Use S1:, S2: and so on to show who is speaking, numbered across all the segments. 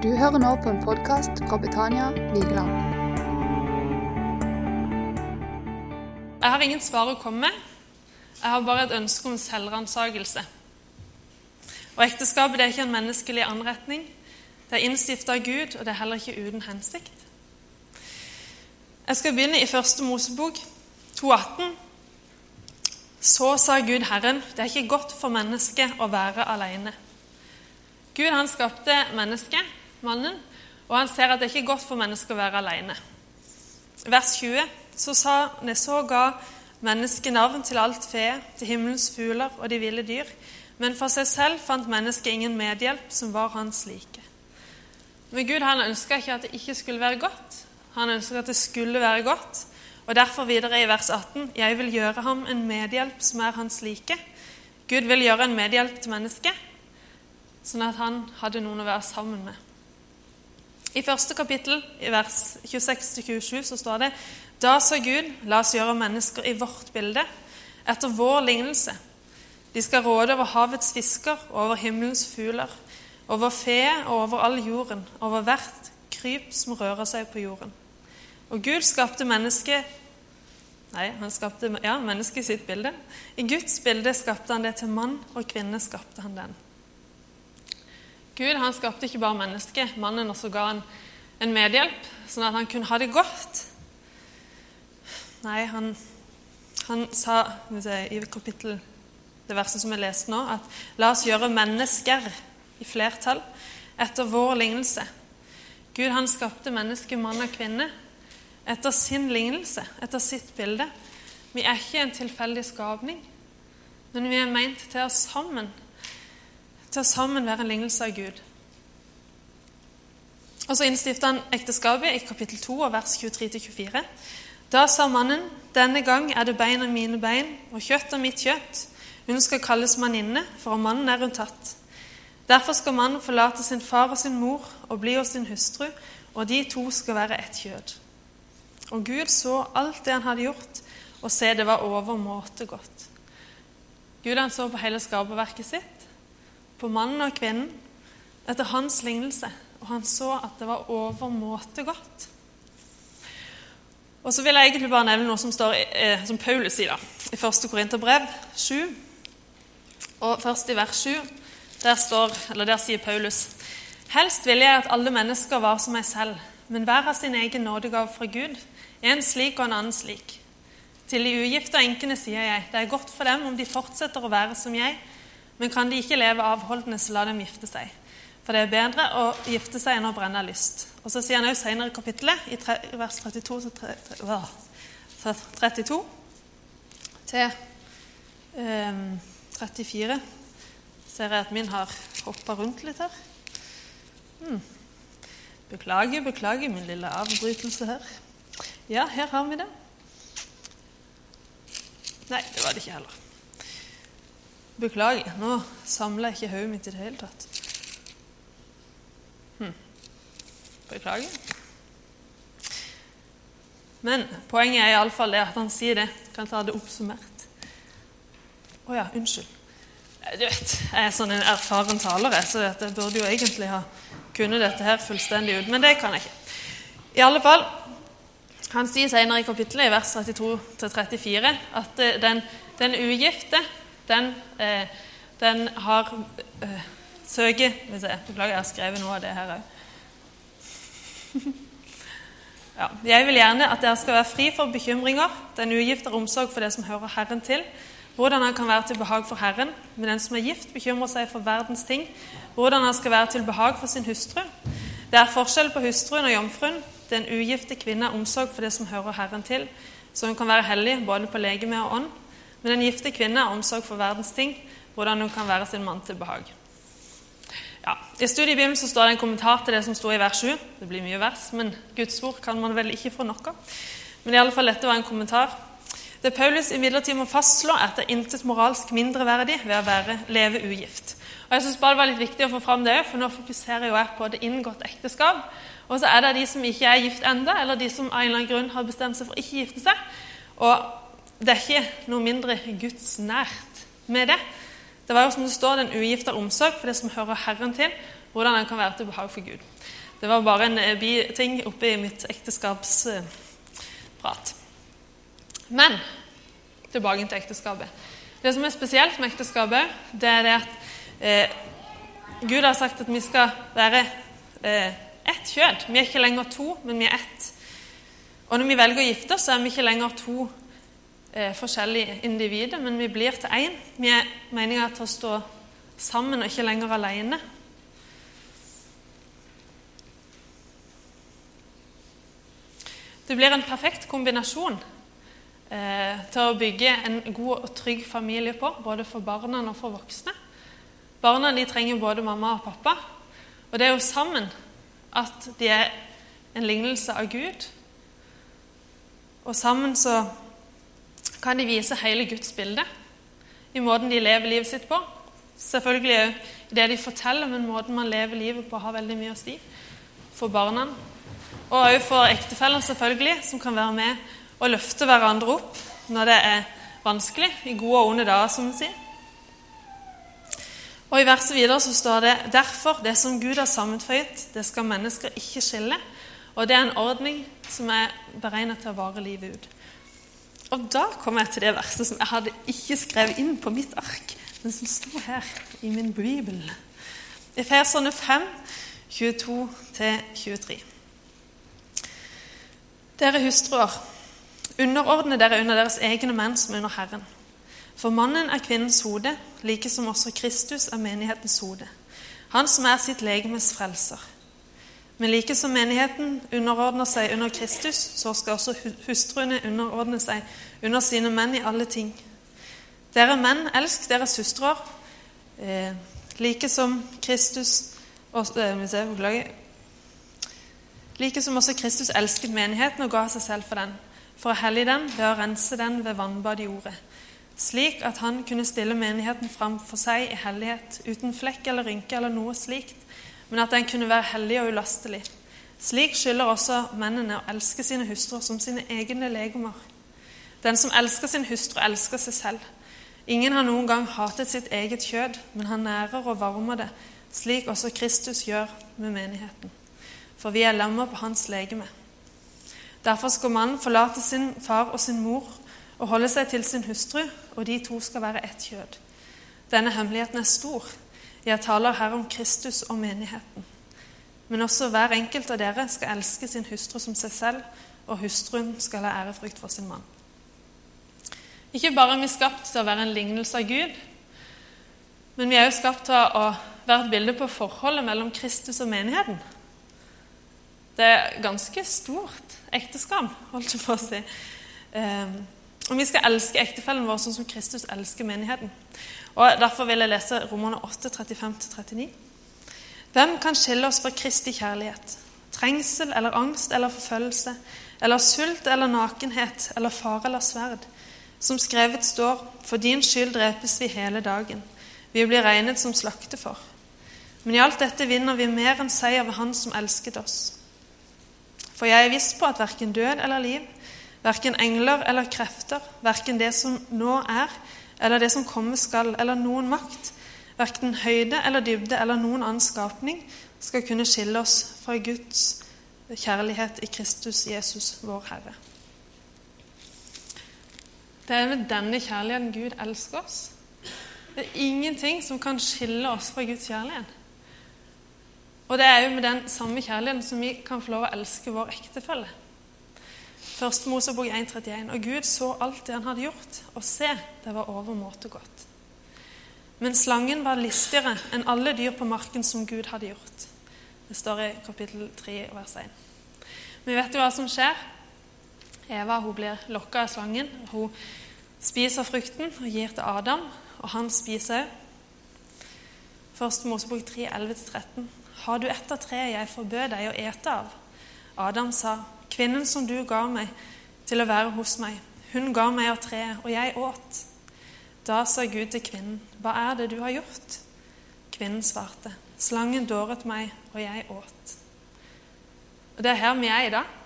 S1: Du hører nå på en podkast fra Betania Vigeland.
S2: Jeg har ingen svar å komme med. Jeg har bare et ønske om selvransakelse. Og ekteskapet er ikke en menneskelig anretning. Det er innstifta av Gud, og det er heller ikke uten hensikt. Jeg skal begynne i første Mosebok 2,18. Så sa Gud Herren, det er ikke godt for mennesket å være alene. Gud han skapte mennesket, mannen, og han ser at det ikke er godt for mennesket å være alene. Vers 20. Så, sa, så ga mennesket navn til alt fe, til himmelens fugler og de ville dyr. Men for seg selv fant mennesket ingen medhjelp som var hans like. Men Gud han ønska ikke at det ikke skulle være godt. Han ønska at det skulle være godt. Og derfor videre i vers 18.: Jeg vil gjøre ham en medhjelp som er hans like. Gud vil gjøre en medhjelp til mennesket, sånn at han hadde noen å være sammen med. I første kapittel, i vers 26-27, så står det Da sa Gud, la oss gjøre mennesker i vårt bilde, etter vår lignelse. De skal råde over havets fisker over himmelens fugler, over fe og over all jorden, over hvert kryp som rører seg på jorden. Og Gud skapte mennesket Nei, han skapte ja, mennesket i sitt bilde. I Guds bilde skapte han det til mann, og kvinne skapte han den. Gud han skapte ikke bare mennesket, mannen også ga han en medhjelp, sånn at han kunne ha det godt. Nei, han, han sa i kapittel, det verset som jeg leste nå, at la oss gjøre mennesker i flertall etter vår lignelse. Gud han skapte mennesket, mann og kvinne, etter sin lignelse, etter sitt bilde. Vi er ikke en tilfeldig skapning, men vi er meint til oss sammen til å sammen være en lignelse av Gud. Og Så innstifta han ekteskapet i kapittel 2 vers 23-24. Da sa mannen, denne gang er det bein av mine bein og kjøtt av mitt kjøtt. Hun skal kalles manninne, for om mannen er hun tatt. Derfor skal mannen forlate sin far og sin mor og bli hos sin hustru, og de to skal være ett kjød. Og Gud så alt det han hadde gjort, og se det var overmåte godt. Gud han så på hele skaperverket sitt, på mannen og kvinnen etter hans lignelse, og han så at det var overmåte godt. Og så vil jeg egentlig bare nevne noe som, står, eh, som Paulus sier da, i 1. Korinterbrev 7. Og først i vers 7, der, står, der sier Paulus Helst ville jeg at alle mennesker var som meg selv, men hver har sin egen nådegave fra Gud, en slik og en annen slik. Til de ugifte og enkene sier jeg, det er godt for dem om de fortsetter å være som jeg, men kan de ikke leve avholdende, så la dem gifte seg. For det er bedre å gifte seg enn å brenne av lyst. Og så sier han også senere i kapittelet, i, vers 32 til 32 til um, 34 ser jeg at min har hoppa rundt litt her. Hmm. Beklager, beklager min lille avbrytelse her. Ja, her har vi det. Nei, det var det ikke heller. Beklager, nå samler jeg ikke hodet mitt i det hele tatt. Hm. Beklager. Men poenget er iallfall det at han sier det. Kan ta det oppsummert. Å ja, unnskyld. Du vet, Jeg er sånn en erfaren taler, så jeg burde jo egentlig ha kunnet dette her fullstendig ut. Men det kan jeg ikke. I alle fall, Han sier senere i kapittelet, i vers 32-34, at eh, den, den ugifte den, eh, den har eh, søker Beklager, jeg har skrevet noe av det her òg. ja, jeg vil gjerne at dere skal være fri for bekymringer. Den ugifte har omsorg for det som hører Herren til. Hvordan han kan være til behag for Herren. Men den som er gift, bekymrer seg for verdens ting. Hvordan han skal være til behag for sin hustru. Det er forskjell på hustruen og jomfruen. Den ugifte kvinne har omsorg for det som hører Herren til, så hun kan være hellig både på legeme og ånd. Men en gifte kvinne har omsorg for verdens ting, hvordan hun kan være sin mann til behag. Ja, I studiebibelen så står det en kommentar til det som står i vers 7. Det blir mye vers, men Guds ord kan man vel ikke få nok av. Men i alle fall dette var en kommentar. Det Paulus imidlertid må fastslå, er at det er intet moralsk mindreverdig ved å være, leve ugift. Og jeg synes bare Det var litt viktig å få fram det, for nå fokuserer jeg på det inngått ekteskap. Og så er det de som ikke er gift enda, eller de som av en eller annen grunn har bestemt seg for ikke å gifte seg. Og det er ikke noe mindre gudsnært med det. Det var jo som det står, den ugifte omsorg for det som hører Herren til, hvordan den kan være til behag for Gud. Det var bare en biting oppe oppi mitt ekteskapsprat. Men tilbake til ekteskapet. Det som er spesielt med ekteskapet, det er det at eh, Gud har sagt at vi skal være eh, ett kjød. Vi er ikke lenger to, men vi er ett. Og når vi velger å gifte oss, så er vi ikke lenger to eh, forskjellige individer, men vi blir til én. Vi er meninga til å stå sammen og ikke lenger alene. Det blir en perfekt kombinasjon eh, til å bygge en god og trygg familie på, både for barna og for voksne. Barna de trenger både mamma og pappa, og det er jo sammen at de er en lignelse av Gud. Og sammen så kan de vise hele Guds bilde i måten de lever livet sitt på. Selvfølgelig òg det de forteller, men måten man lever livet på, har veldig mye å si for barna. Og òg for ektefellene, selvfølgelig, som kan være med og løfte hverandre opp når det er vanskelig, i gode og onde dager, som vi sier. Og I verset videre så står det derfor det som Gud har sammenføyet, det skal mennesker ikke skille. Og det er en ordning som er beregnet til å vare livet ut. Og da kommer jeg til det verset som jeg hadde ikke skrevet inn på mitt ark, men som sto her i min bibel. Efeserne 5, 22-23. Dere hustruer, underordne dere under deres egne menn som under Herren. For mannen er kvinnens hode, like som også Kristus er menighetens hode. Han som er sitt legemes frelser. Men like som menigheten underordner seg under Kristus, så skal også hustruene underordne seg under sine menn i alle ting. Dere menn, elsk deres hustruer, eh, like som Kristus eh, Like som også Kristus elsket menigheten og ga seg selv for den, for å hellige den ved å rense den ved vannbad i ordet, slik at han kunne stille menigheten fram for seg i hellighet, uten flekk eller rynke eller noe slikt, men at den kunne være hellig og ulastelig. Slik skylder også mennene å elske sine hustruer som sine egne legemer. Den som elsker sin hustru, elsker seg selv. Ingen har noen gang hatet sitt eget kjød, men han nærer og varmer det, slik også Kristus gjør med menigheten. For vi er lemmer på hans legeme. Derfor skal mannen forlate sin far og sin mor og holde seg til sin hustru, og de to skal være ett kjød. Denne hemmeligheten er stor. Jeg taler her om Kristus og menigheten. Men også hver enkelt av dere skal elske sin hustru som seg selv, og hustruen skal ha ærefrykt for sin mann. Ikke bare er vi skapt til å være en lignelse av Gud, men vi er også skapt til å være et bilde på forholdet mellom Kristus og menigheten. Det er ganske stort ekteskap, holdt jeg på å si. Og vi skal elske ektefellen vår sånn som Kristus elsker menigheten. Og Derfor vil jeg lese Romerne 8, 35-39. Hvem kan skille oss fra Kristi kjærlighet? Trengsel eller angst eller forfølgelse, eller sult eller nakenhet eller fare eller sverd? Som skrevet står, for din skyld drepes vi hele dagen. Vi blir regnet som slakte for. Men i alt dette vinner vi mer enn seier ved Han som elsket oss. For jeg er viss på at verken død eller liv, verken engler eller krefter, verken det som nå er, eller det som komme skal, eller noen makt, verken høyde eller dybde eller noen annen skapning, skal kunne skille oss fra Guds kjærlighet i Kristus Jesus, vår Herre. Det er med denne kjærligheten Gud elsker oss. Det er ingenting som kan skille oss fra Guds kjærlighet. Og det er jo med den samme kjærligheten som vi kan få lov å elske vår ektefelle. Første Mosebok 1,31. Og Gud så alt det han hadde gjort, og se, det var overmåte godt. Men slangen var listigere enn alle dyr på marken som Gud hadde gjort. Det står i kapittel 3, vers 1. Vi vet jo hva som skjer. Eva hun blir lokka av slangen. Hun spiser frukten og gir til Adam, og han spiser òg. Første Mosebok 3, 11-13. Har du ett av treet jeg forbød deg å ete av? Adam sa, Kvinnen som du ga meg til å være hos meg, hun ga meg av treet, og jeg åt. Da sa Gud til kvinnen, hva er det du har gjort? Kvinnen svarte, slangen dåret meg, og jeg åt. Og Det er her vi er i dag.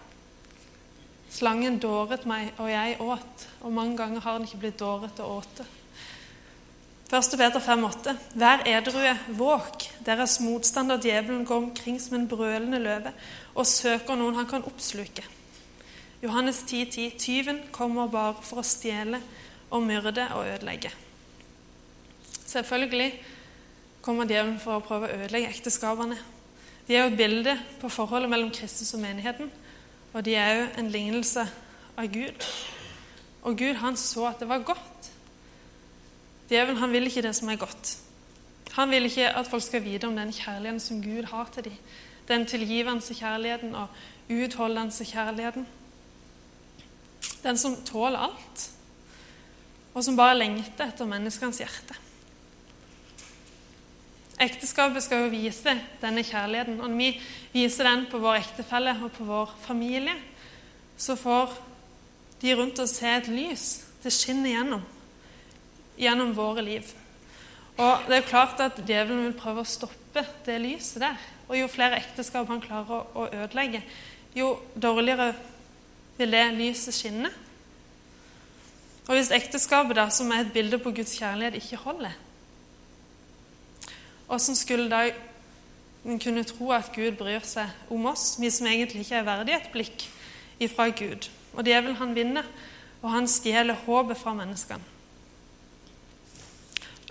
S2: Slangen dåret meg, og jeg åt. Og mange ganger har den ikke blitt dåret og åte. 1. Peter 5,8.: Vær edrue, våk. Deres motstander djevelen går omkring som en brølende løve og søker noen han kan oppsluke. Johannes 10,10.: 10, Tyven kommer bare for å stjele og myrde og ødelegge. Selvfølgelig kommer djevelen for å prøve å ødelegge ekteskapene. De er jo et bilde på forholdet mellom Kristus og menigheten, og de er jo en lignelse av Gud. Og Gud han så at det var godt. Djevelen han vil ikke det som er godt. Han vil ikke at folk skal vite om den kjærligheten som Gud har til dem. Den tilgivende kjærligheten og utholdende kjærligheten. Den som tåler alt, og som bare lengter etter menneskenes hjerte. Ekteskapet skal jo vise denne kjærligheten. Og når vi viser den på vår ektefelle og på vår familie, så får de rundt oss se et lys. Det skinner gjennom. Gjennom våre liv. Og det er klart at djevelen vil prøve å stoppe det lyset der. Og jo flere ekteskap han klarer å ødelegge, jo dårligere vil det lyset skinne. Og hvis ekteskapet, da, som er et bilde på Guds kjærlighet, ikke holder, Åssen skulle da en kunne tro at Gud bryr seg om oss, vi som egentlig ikke er verdige et blikk ifra Gud? Og djevelen han vinner, og han stjeler håpet fra menneskene.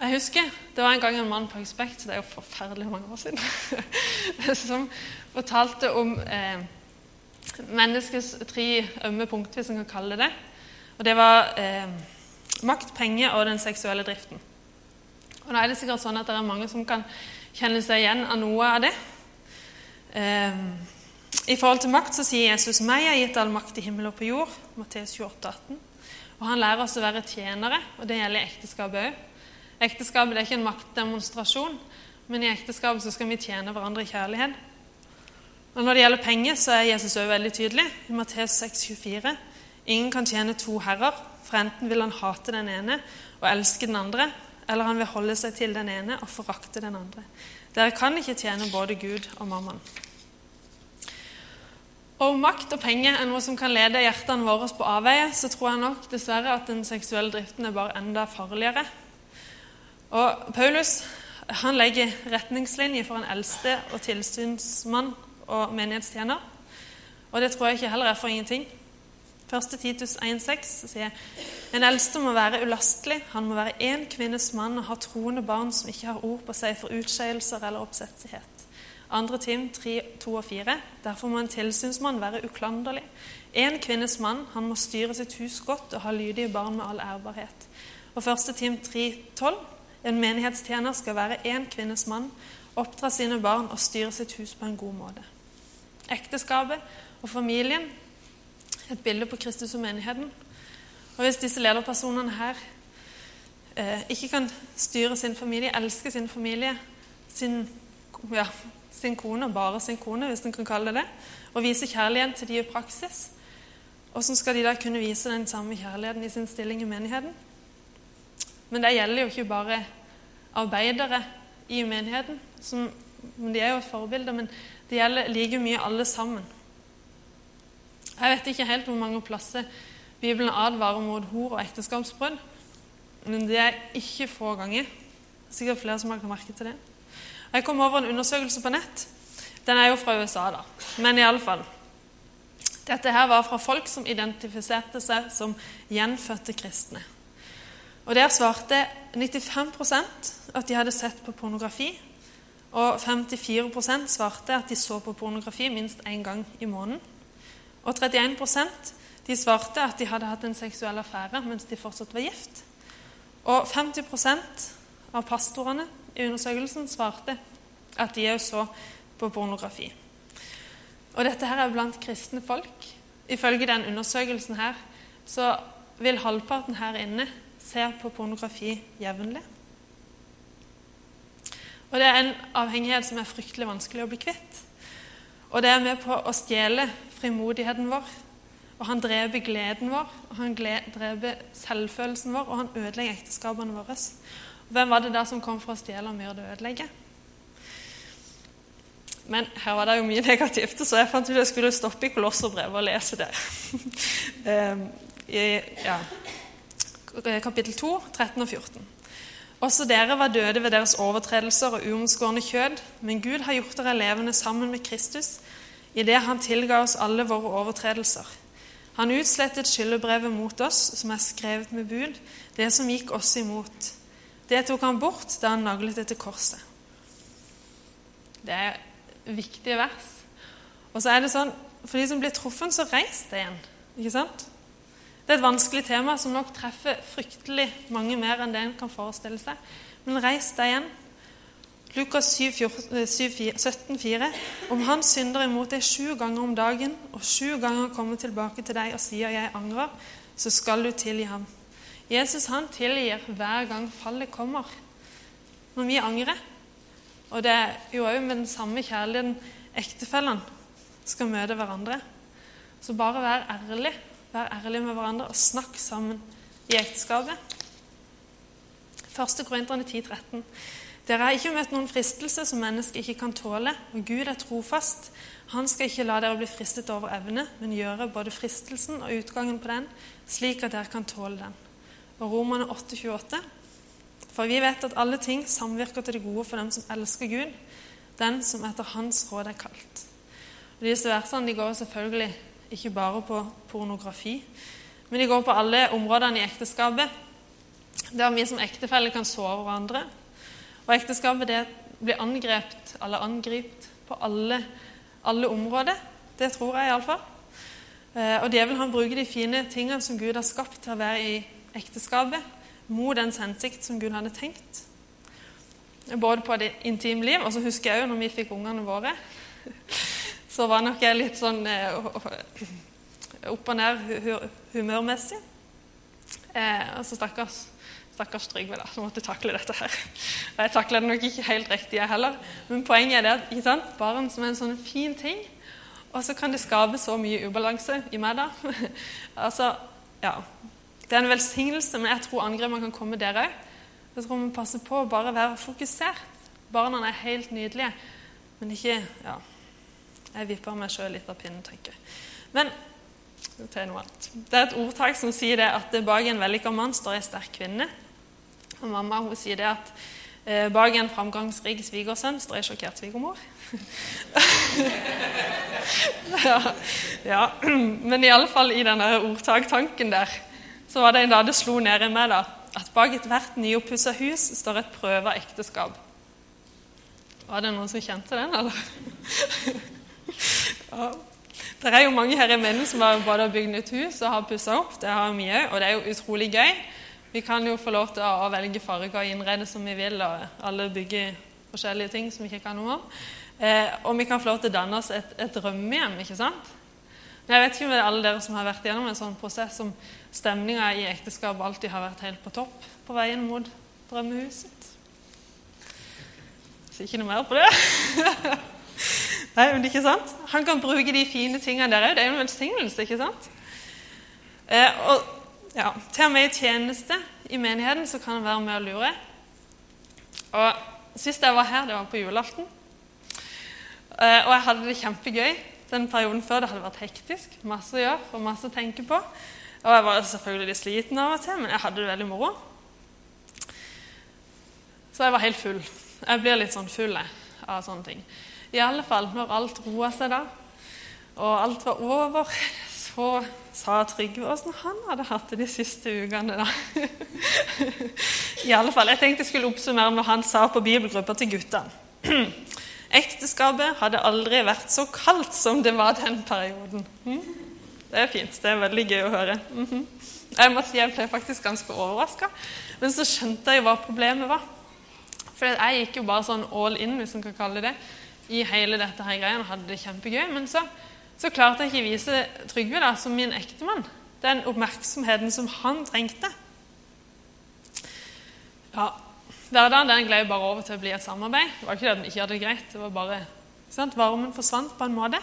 S2: Jeg husker det var en gang en mann på Expect, det er jo forferdelig mange år siden, som fortalte om eh, menneskets tre ømme punkter, hvis en kan kalle det det. Og det var eh, makt, penger og den seksuelle driften. Og nå er det sikkert sånn at det er mange som kan kjenne seg igjen av noe av det. Eh, I forhold til makt så sier Jesus meg er gitt all makt i himmel og på jord. Matteus 28, 18. Og han lærer oss å være tjenere, og det gjelder ekteskapet òg. Ekteskapet er ikke en maktdemonstrasjon, men i ekteskapet skal vi tjene hverandre i kjærlighet. Og Når det gjelder penger, så er Jesus også veldig tydelig. I Matteus 6, 24. Ingen kan tjene to herrer, for enten vil han hate den ene og elske den andre, eller han vil holde seg til den ene og forakte den andre. Dere kan ikke tjene både Gud og mammaen. Og makt og penger er noe som kan lede hjertene våre på avveie, så tror jeg nok dessverre at den seksuelle driften er bare enda farligere. Og Paulus han legger retningslinjer for en eldste og tilsynsmann og menighetstjener. Og det tror jeg ikke heller er for ingenting. Første Titus 1,6 sier en eldste må være ulastelig. Han må være én kvinnes mann og ha troende barn som ikke har ord på seg for utskeielser eller oppsetsighet. Andre Tim 3, 2 og 4. Derfor må en tilsynsmann være uklanderlig. En kvinnes mann, han må styre sitt hus godt og ha lydige barn med all ærbarhet. Og første Tim 3, 12. En menighetstjener skal være én kvinnes mann, oppdra sine barn og styre sitt hus på en god måte. Ekteskapet og familien et bilde på Kristus og menigheten. Og Hvis disse lederpersonene her eh, ikke kan styre sin familie, elske sin familie, sin, ja, sin kone, bare sin kone, hvis en kan kalle det det, og vise kjærlighet til de i praksis, hvordan skal de da kunne vise den samme kjærligheten i sin stilling i menigheten? Men det gjelder jo ikke bare arbeidere i menigheten, som, de er jo et forbilde, men det gjelder like mye alle sammen. Jeg vet ikke helt hvor mange plasser Bibelen advarer mot hor og ekteskapsbrudd. Men det er ikke få ganger. Er sikkert flere som har lagt merke til det. Jeg kom over en undersøkelse på nett. Den er jo fra USA, da. Men iallfall. Dette her var fra folk som identifiserte seg som gjenfødte kristne. Og Der svarte 95% at de hadde sett på pornografi. Og 54% svarte at de så på pornografi minst én gang i måneden. Og 31% de svarte at de hadde hatt en seksuell affære mens de fortsatt var gift. Og 50% av pastorene i undersøkelsen svarte at de òg så på pornografi. Og dette her er blant kristne folk. Ifølge den undersøkelsen her så vil halvparten her inne se på pornografi jevnlig. Og det er en avhengighet som er fryktelig vanskelig å bli kvitt. Og det er med på å stjele frimodigheten vår. Og han dreper gleden vår, og han dreper selvfølelsen vår, og han ødelegger ekteskapene våre. Hvem var det der som kom for å stjele, og myrde og ødelegge? Men her var det jo mye negativt, så jeg fant ut at jeg skulle stoppe i Kolosserbrevet og lese det. um, I ja, kapittel 2, 13 og 14. Også dere var døde ved deres overtredelser og uomskårne kjød, men Gud har gjort dere levende sammen med Kristus idet Han tilga oss alle våre overtredelser. Han utslettet skyldebrevet mot oss, som er skrevet med bud, det som gikk oss imot. Det tok han bort da han naglet det til korset. Det er viktige vers. Og så er det sånn, For de som blir truffet, så reis det igjen. Ikke sant? Det er et vanskelig tema som nok treffer fryktelig mange mer enn det en kan forestille seg. Men reis deg igjen. Lukas 17,4.: Om han synder imot deg sju ganger om dagen, og sju ganger kommer tilbake til deg og sier 'jeg angrer', så skal du tilgi ham. Jesus han tilgir hver gang fallet kommer. Når vi angrer. Og det er jo òg med den samme kjærligheten ektefellene skal møte hverandre. Så bare vær ærlig. Vær ærlig med hverandre og snakk sammen i ekteskapet. 1. Korinterne 13. Dere har ikke møtt noen fristelse som mennesket ikke kan tåle, og Gud er trofast. Han skal ikke la dere bli fristet over evne, men gjøre både fristelsen og utgangen på den, slik at dere kan tåle den. Og Romerne 8,28. For vi vet at alle ting samvirker til det gode for dem som elsker Gud, den som etter Hans råd er kalt. Og disse versene de går selvfølgelig ikke bare på pornografi, men de går på alle områdene i ekteskapet, der vi som ektefeller kan sove hverandre, og ekteskapet det blir angrepet eller angript på alle, alle områder. Det tror jeg iallfall. Eh, og djevelen han bruker de fine tingene som Gud har skapt til å være i ekteskapet, mot dens hensikt som Gud hadde tenkt. Både på det intime liv, og så husker jeg jo når vi fikk ungene våre, så var nok jeg litt sånn eh, opp og ned humørmessig. Eh, altså stakkars Stakkars Trygve da, som måtte takle dette her. Jeg takla det nok ikke helt riktig, jeg heller. Men poenget er det at ikke sant? barn som er en sånn fin ting, og så kan det skape så mye ubalanse i meg, da. altså, ja. Det er en velsignelse, men jeg tror angrepene kan komme der òg. Jeg tror vi passer på å bare være fokusert. Barna er helt nydelige, men ikke ja. Jeg vipper meg sjøl litt av pinnen, tenker jeg. Men til noe annet. Det er et ordtak som sier det at bak en vellykka mann står ei sterk kvinne. Og mamma hun sier det at eh, bak en framgangsrik svigersønn står ei sjokkert svigermor. ja, ja. Men iallfall i denne ordtaktanken der så var det en dag det slo ned i meg da, at bak ethvert nyoppussa hus står et prøve ekteskap. Var det noen som kjente den, eller? ja. Det er jo mange her i menigheten som har både bygd nytt hus og har pussa opp. Det har vi òg, og det er jo utrolig gøy. Vi kan jo få lov til å velge farger og innrede som vi vil, og alle bygger forskjellige ting som vi ikke kan noe om. Eh, og vi kan få lov til å danne oss et, et drømmehjem, ikke sant? Men jeg vet ikke om det er alle dere som har vært gjennom en sånn prosess som stemninga i ekteskap alltid har vært helt på topp på veien mot drømmehuset. Så ikke noe mer på det. Nei, men ikke sant? Han kan bruke de fine tingene der òg. Det er jo en velsignelse, ikke sant? Eh, og ja, til og med i tjeneste i menigheten så kan han være med og lure. Og Sist jeg var her, det var på julaften. Eh, og jeg hadde det kjempegøy den perioden før. Det hadde vært hektisk. Masse å gjøre og masse å tenke på. Og jeg var selvfølgelig litt sliten av og til, men jeg hadde det veldig moro. Så jeg var helt full. Jeg blir litt sånn full av sånne ting. I alle fall når alt roa seg da, og alt var over, så sa Trygve åssen han hadde hatt det de siste ukene. da. I alle fall, Jeg tenkte jeg skulle oppsummere med han sa på bibelgruppa til guttene. Ekteskapet hadde aldri vært så kaldt som det var den perioden. Hm? Det er fint. Det er veldig gøy å høre. Mhm. Jeg må si jeg ble faktisk ganske overraska, men så skjønte jeg hva problemet var. For jeg gikk jo bare sånn all in, hvis man kan kalle det, i hele dette her greia og hadde det kjempegøy. Men så så klarte jeg ikke å vise Trygve da, som min ektemann den oppmerksomheten som han trengte. Ja, Hverdagen den gled bare over til å bli et samarbeid. Det var ikke det at vi ikke hadde det greit, det var bare sant? Varmen forsvant på en måte.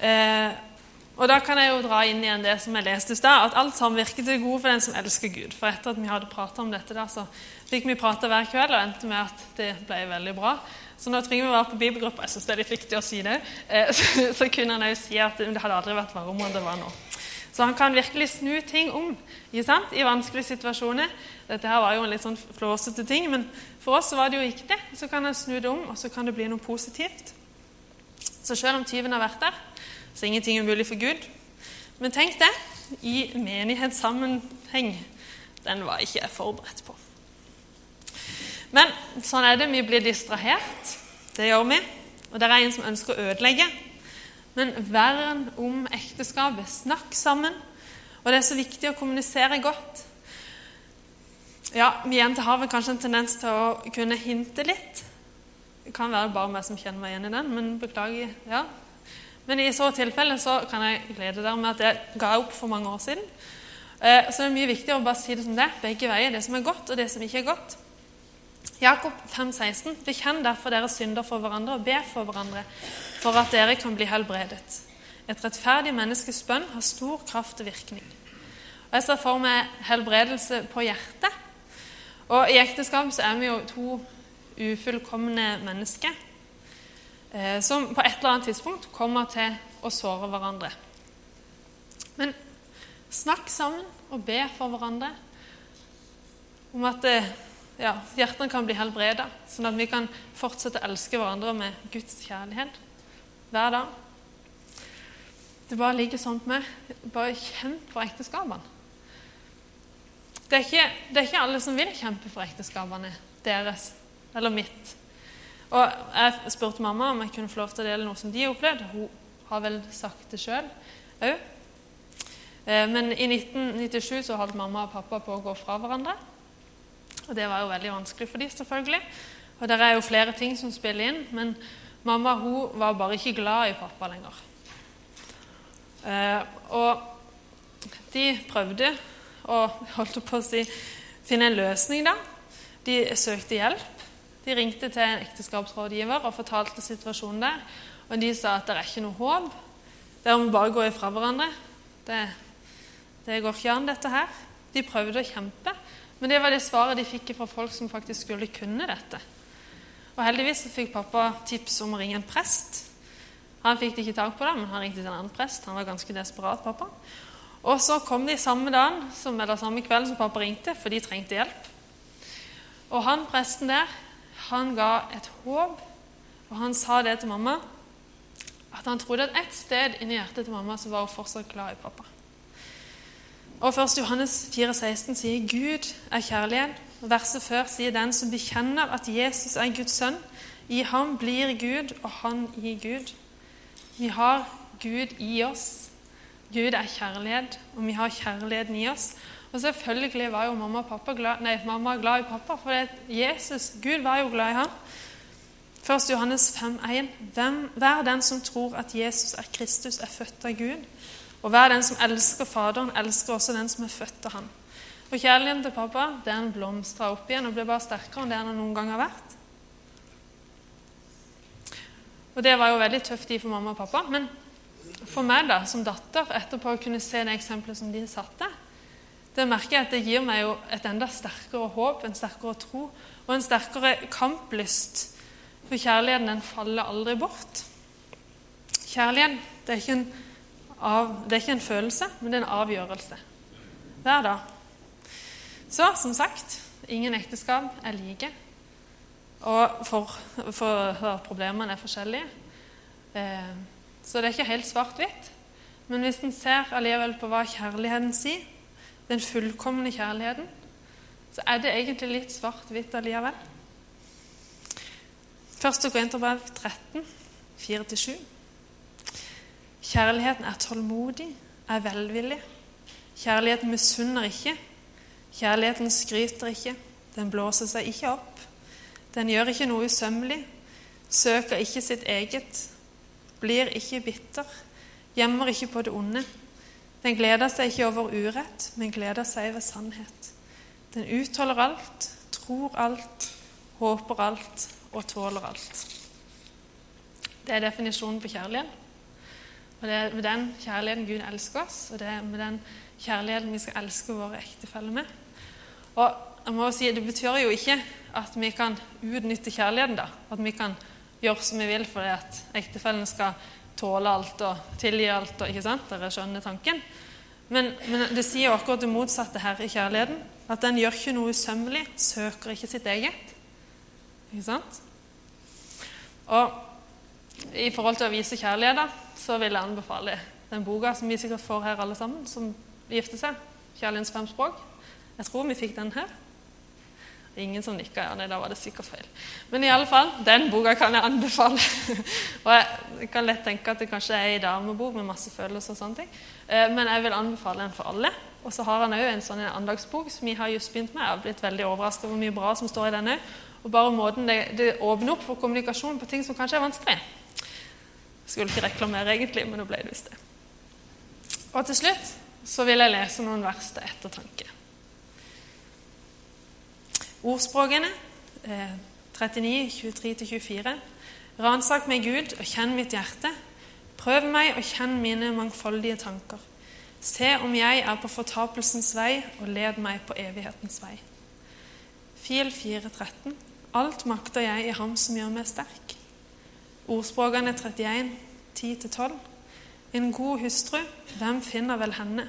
S2: Eh, og Da kan jeg jo dra inn igjen det som jeg leste i stad, at alt samvirker til det gode for den som elsker Gud. For etter at vi hadde prata om dette, da, så fikk vi prate hver kveld og endte med at det ble veldig bra. Så når Trygve var på bibelgruppa, jeg syns det er litt viktig å si det, eh, så, kunne han òg si at det hadde aldri vært varmere enn det var nå. Så han kan virkelig snu ting om ikke i vanskelige situasjoner. Dette her var jo en litt sånn flåsete ting, men for oss var det jo riktig. Så kan han snu det om, og så kan det bli noe positivt. Så selv om tyven har vært der, så er ingenting umulig for Gud. Men tenk det, i menighetssammenheng. Den var ikke jeg forberedt på. Men sånn er det. Vi blir distrahert. Det gjør vi. Og det er en som ønsker å ødelegge. Men vern om ekteskapet. Snakk sammen. Og det er så viktig å kommunisere godt. Ja, Vi jenter har vel kanskje en tendens til å kunne hinte litt. Det kan være bare meg som kjenner meg igjen i den, men beklager. ja. Men i så tilfelle så kan jeg glede dere med at jeg ga opp for mange år siden. Eh, så det er mye viktigere å bare si det som det begge veier. Det som er godt, og det som ikke er godt. Jakob 5,16.: Bekjenn derfor deres synder for hverandre og be for hverandre, for at dere kan bli helbredet. Et rettferdig menneskes bønn har stor kraft og virkning. Og Jeg ser for meg helbredelse på hjertet. Og I ekteskap så er vi jo to ufullkomne mennesker eh, som på et eller annet tidspunkt kommer til å såre hverandre. Men snakk sammen og be for hverandre om at eh, ja, hjertene kan bli helbreda, sånn at vi kan fortsette å elske hverandre med Guds kjærlighet hver dag. Det bare ligger sånn med. Bare kjemp for ekteskapene. Det er, ikke, det er ikke alle som vil kjempe for ekteskapene deres eller mitt. Og Jeg spurte mamma om jeg kunne få lov til å dele noe som de har opplevd. Hun har vel sagt det sjøl òg. Eh, men i 1997 så holdt mamma og pappa på å gå fra hverandre. Og det var jo veldig vanskelig for dem, selvfølgelig. Og det er jo flere ting som spiller inn, men mamma hun var bare ikke glad i pappa lenger. Eh, og de prøvde å holdt på å si, finne en løsning, da. De søkte hjelp. De ringte til en ekteskapsrådgiver og fortalte situasjonen der. Og de sa at det er ikke noe håp. Dere må bare gå ifra hverandre. Det, det går ikke an, dette her. De prøvde å kjempe. Men det var det svaret de fikk fra folk som faktisk skulle kunne dette. Og Heldigvis fikk pappa tips om å ringe en prest. Han fikk ikke tak på det, men han ringte til en annen prest. Han var ganske desperat, pappa. Og så kom de samme dagen, som, eller samme kveld som pappa ringte, for de trengte hjelp. Og han presten der, han ga et håp, og han sa det til mamma. At han trodde at et sted inni hjertet til mamma så var hun fortsatt glad i pappa. Og 1. Johannes 4,16 sier Gud er kjærlighet. Og Verset før sier den som bekjenner at Jesus er Guds sønn. I ham blir Gud, og han i Gud. Vi har Gud i oss. Gud er kjærlighet, og vi har kjærligheten i oss. Og selvfølgelig var jo mamma, glad, nei, mamma glad i pappa, for Jesus, Gud var jo glad i ham. 1. Johannes 5,1.: Hver den som tror at Jesus er Kristus, er født av Gud. Og hver den som elsker Faderen, elsker også den som er født av ham. Og kjærligheten til pappa den blomstra opp igjen og ble bare sterkere enn det den noen gang har vært. Og Det var jo veldig tøft i for mamma og pappa. Men for meg da, som datter, etterpå å kunne se det eksempelet som de satte, det merker jeg at det gir meg jo et enda sterkere håp, en sterkere tro og en sterkere kamplyst. For kjærligheten den faller aldri bort. Kjærlighet det er ikke en av, det er ikke en følelse, men det er en avgjørelse. Hver dag. Så som sagt ingen ekteskap er like. Og for, for, problemene er forskjellige. Eh, så det er ikke helt svart-hvitt. Men hvis en ser allikevel på hva kjærligheten sier, den fullkomne kjærligheten, så er det egentlig litt svart-hvitt allikevel. Første Korinterbrev 13, 4-7. Kjærligheten er tålmodig, er velvillig. Kjærligheten misunner ikke. Kjærligheten skryter ikke. Den blåser seg ikke opp. Den gjør ikke noe usømmelig, søker ikke sitt eget, blir ikke bitter, gjemmer ikke på det onde. Den gleder seg ikke over urett, men gleder seg over sannhet. Den utholder alt, tror alt, håper alt og tåler alt. Det er definisjonen på kjærlighet. Og Det er med den kjærligheten Gud elsker oss, og det er med den kjærligheten vi skal elske våre ektefeller med. Og jeg må si, Det betyr jo ikke at vi kan utnytte kjærligheten. da, At vi kan gjøre som vi vil fordi at ektefellen skal tåle alt og tilgi alt. og ikke sant? Dere skjønner tanken. Men, men det sier akkurat det motsatte her i kjærligheten. At den gjør ikke noe usømmelig, søker ikke sitt eget. Ikke sant? Og i forhold til å vise kjærlighet, da, så vil jeg anbefale den boka som vi sikkert får her alle sammen, som gifter seg. 'Kjærlighetens fem språk'. Jeg tror vi fikk den her. Ingen som nikka. Ja, nei, da var det sikkert feil. Men i alle fall, den boka kan jeg anbefale. og jeg kan lett tenke at det kanskje er ei damebok med masse følelser og sånne ting. Eh, men jeg vil anbefale den for alle. Og så har han òg en sånn andagsbok som vi har just begynt med. Jeg har blitt veldig overrasket over hvor mye bra som står i den òg. Og bare måten det, det, åpner opp for kommunikasjon på ting som kanskje er vanskelig. Skulle ikke reklamere egentlig, men nå ble det visst det. Og til slutt så vil jeg lese noen vers til ettertanke. Ordspråkene eh, 39, 23-24. Ransak meg, Gud, og kjenn mitt hjerte. Prøv meg og kjenn mine mangfoldige tanker. Se om jeg er på fortapelsens vei, og led meg på evighetens vei. Fil 4.13. Alt makter jeg i Ham som gjør meg sterk. Ordspråkene 31, 10-12. En god hustru, hvem finner vel henne?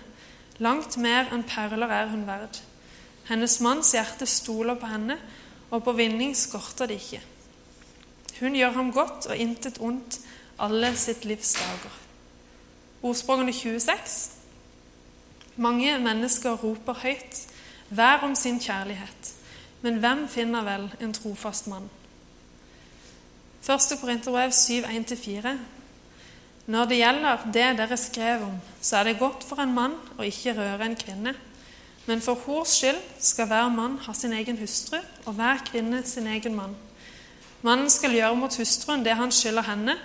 S2: Langt mer enn perler er hun verd. Hennes manns hjerte stoler på henne, og på vinning skorter det ikke. Hun gjør ham godt og intet ondt alle sitt livs dager. Ordspråkene 26. Mange mennesker roper høyt, hver om sin kjærlighet. Men hvem finner vel en trofast mann? Første Korinterbrev 7.1-4. Når det gjelder det dere skrev om, så er det godt for en mann å ikke røre en kvinne. Men for hors skyld skal hver mann ha sin egen hustru, og hver kvinne sin egen mann. Mannen skal gjøre mot hustruen det han skylder henne,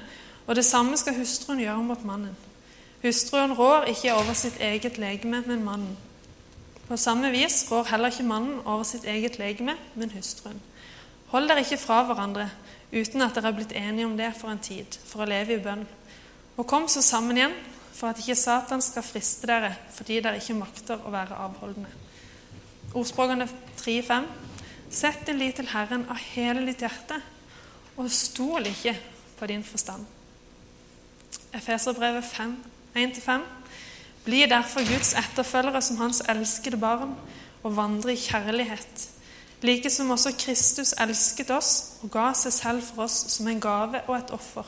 S2: og det samme skal hustruen gjøre mot mannen. Hustruen rår ikke over sitt eget legeme, men mannen. På samme vis rår heller ikke mannen over sitt eget legeme, men hustruen. Hold dere ikke fra hverandre uten at dere er blitt enige om det for en tid, for å leve i bønn. Og kom så sammen igjen, for at ikke Satan skal friste dere fordi dere ikke makter å være avholdende. Ordspråkene 3-5. Sett din lit til Herren av hele ditt hjerte, og stol ikke på din forstand. Efeserbrevet 5, 1-5. Bli derfor Guds etterfølgere som hans elskede barn, og vandre i kjærlighet. Like som også Kristus elsket oss og ga seg selv for oss som en gave og et offer,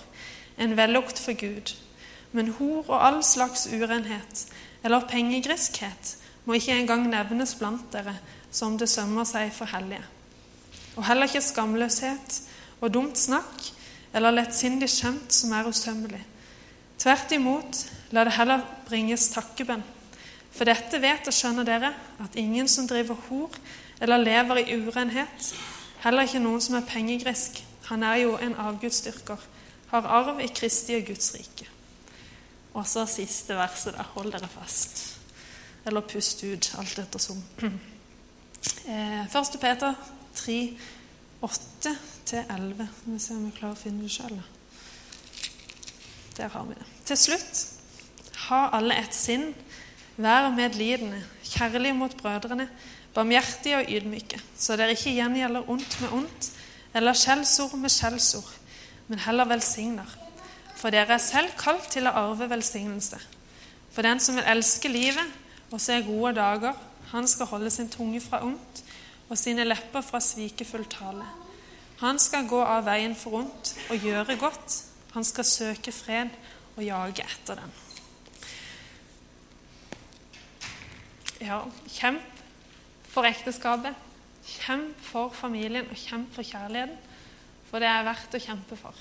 S2: en vellukt for Gud. Men hor og all slags urenhet eller pengegriskhet må ikke engang nevnes blant dere, som det sømmer seg for hellige. Og heller ikke skamløshet og dumt snakk eller lettsindig skjønt som er usømmelig. Tvert imot, La det heller bringes takkebønn. For dette vet og skjønner dere, at ingen som driver hor eller lever i urenhet, heller ikke noen som er pengegrisk, han er jo en avgudsdyrker, har arv i Kristi og Guds rike. Og så siste verset, da. Hold dere fast. Eller pust ut, alt ettersom. Eh, 1. Peter 3, 8-11. Skal vi se om vi klarer å finne det sjøl. Der har vi det. Til slutt ha alle ett sinn, vær medlidende, kjærlige mot brødrene, barmhjertige og ydmyke, så dere ikke gjengjelder ondt med ondt, eller skjellsord med skjellsord, men heller velsigner. For dere er selv kalt til å arve velsignelse. For den som vil elske livet og se gode dager, han skal holde sin tunge fra ondt og sine lepper fra svikefull tale. Han skal gå av veien for ondt og gjøre godt. Han skal søke fred og jage etter den. Ja, kjemp for ekteskapet. Kjemp for familien og kjemp for kjærligheten. For det er verdt å kjempe for.